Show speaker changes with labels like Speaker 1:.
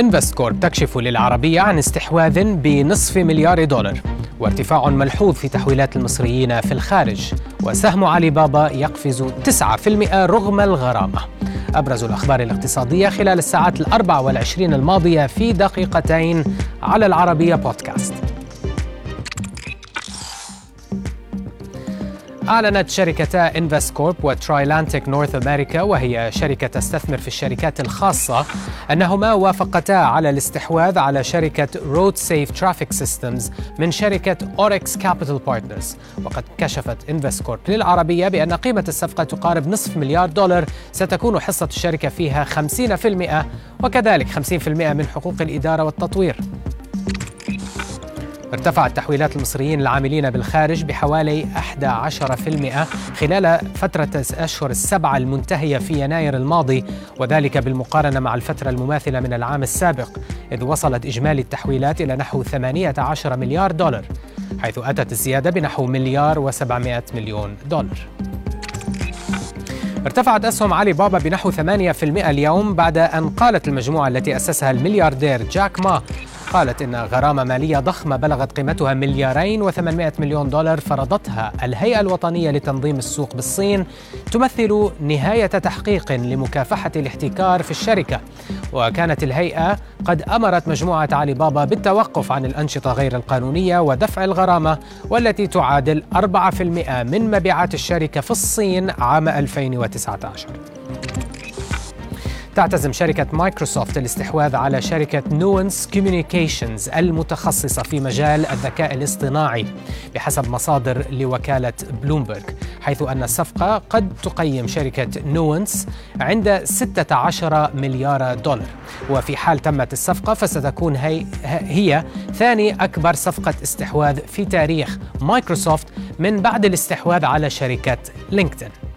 Speaker 1: انفستكورب تكشف للعربية عن استحواذ بنصف مليار دولار وارتفاع ملحوظ في تحويلات المصريين في الخارج وسهم علي بابا يقفز 9% رغم الغرامة. أبرز الأخبار الاقتصادية خلال الساعات الأربع والعشرين الماضية في دقيقتين على العربية بودكاست. أعلنت شركتا إنفستكورب وترايلانتيك نورث أمريكا وهي شركة تستثمر في الشركات الخاصة أنهما وافقتا على الاستحواذ على شركة رود سيف ترافيك سيستمز من شركة أوركس كابيتال بارتنرز وقد كشفت إنفستكورب للعربية بأن قيمة الصفقة تقارب نصف مليار دولار. ستكون حصة الشركة فيها 50% وكذلك 50% من حقوق الإدارة والتطوير. ارتفعت تحويلات المصريين العاملين بالخارج بحوالي 11% خلال فترة الأشهر السبعة المنتهية في يناير الماضي وذلك بالمقارنة مع الفترة المماثلة من العام السابق إذ وصلت إجمالي التحويلات إلى نحو 18 مليار دولار حيث أتت الزيادة بنحو مليار و700 مليون دولار. ارتفعت أسهم علي بابا بنحو 8% اليوم بعد أن قالت المجموعة التي أسسها الملياردير جاك ما قالت إن غرامة مالية ضخمة بلغت قيمتها مليارين و800 مليون دولار فرضتها الهيئة الوطنية لتنظيم السوق بالصين تمثل نهاية تحقيق لمكافحة الاحتكار في الشركة. وكانت الهيئة قد أمرت مجموعة علي بابا بالتوقف عن الأنشطة غير القانونية ودفع الغرامة والتي تعادل 4% من مبيعات الشركة في الصين عام 2019 تعتزم شركة مايكروسوفت الاستحواذ على شركة نوانس كوميونيكيشنز المتخصصة في مجال الذكاء الاصطناعي بحسب مصادر لوكالة بلومبرغ حيث أن الصفقة قد تقيم شركة نوانس عند 16 مليار دولار. وفي حال تمت الصفقة فستكون هي, هي ثاني أكبر صفقة استحواذ في تاريخ مايكروسوفت من بعد الاستحواذ على شركة لينكدين.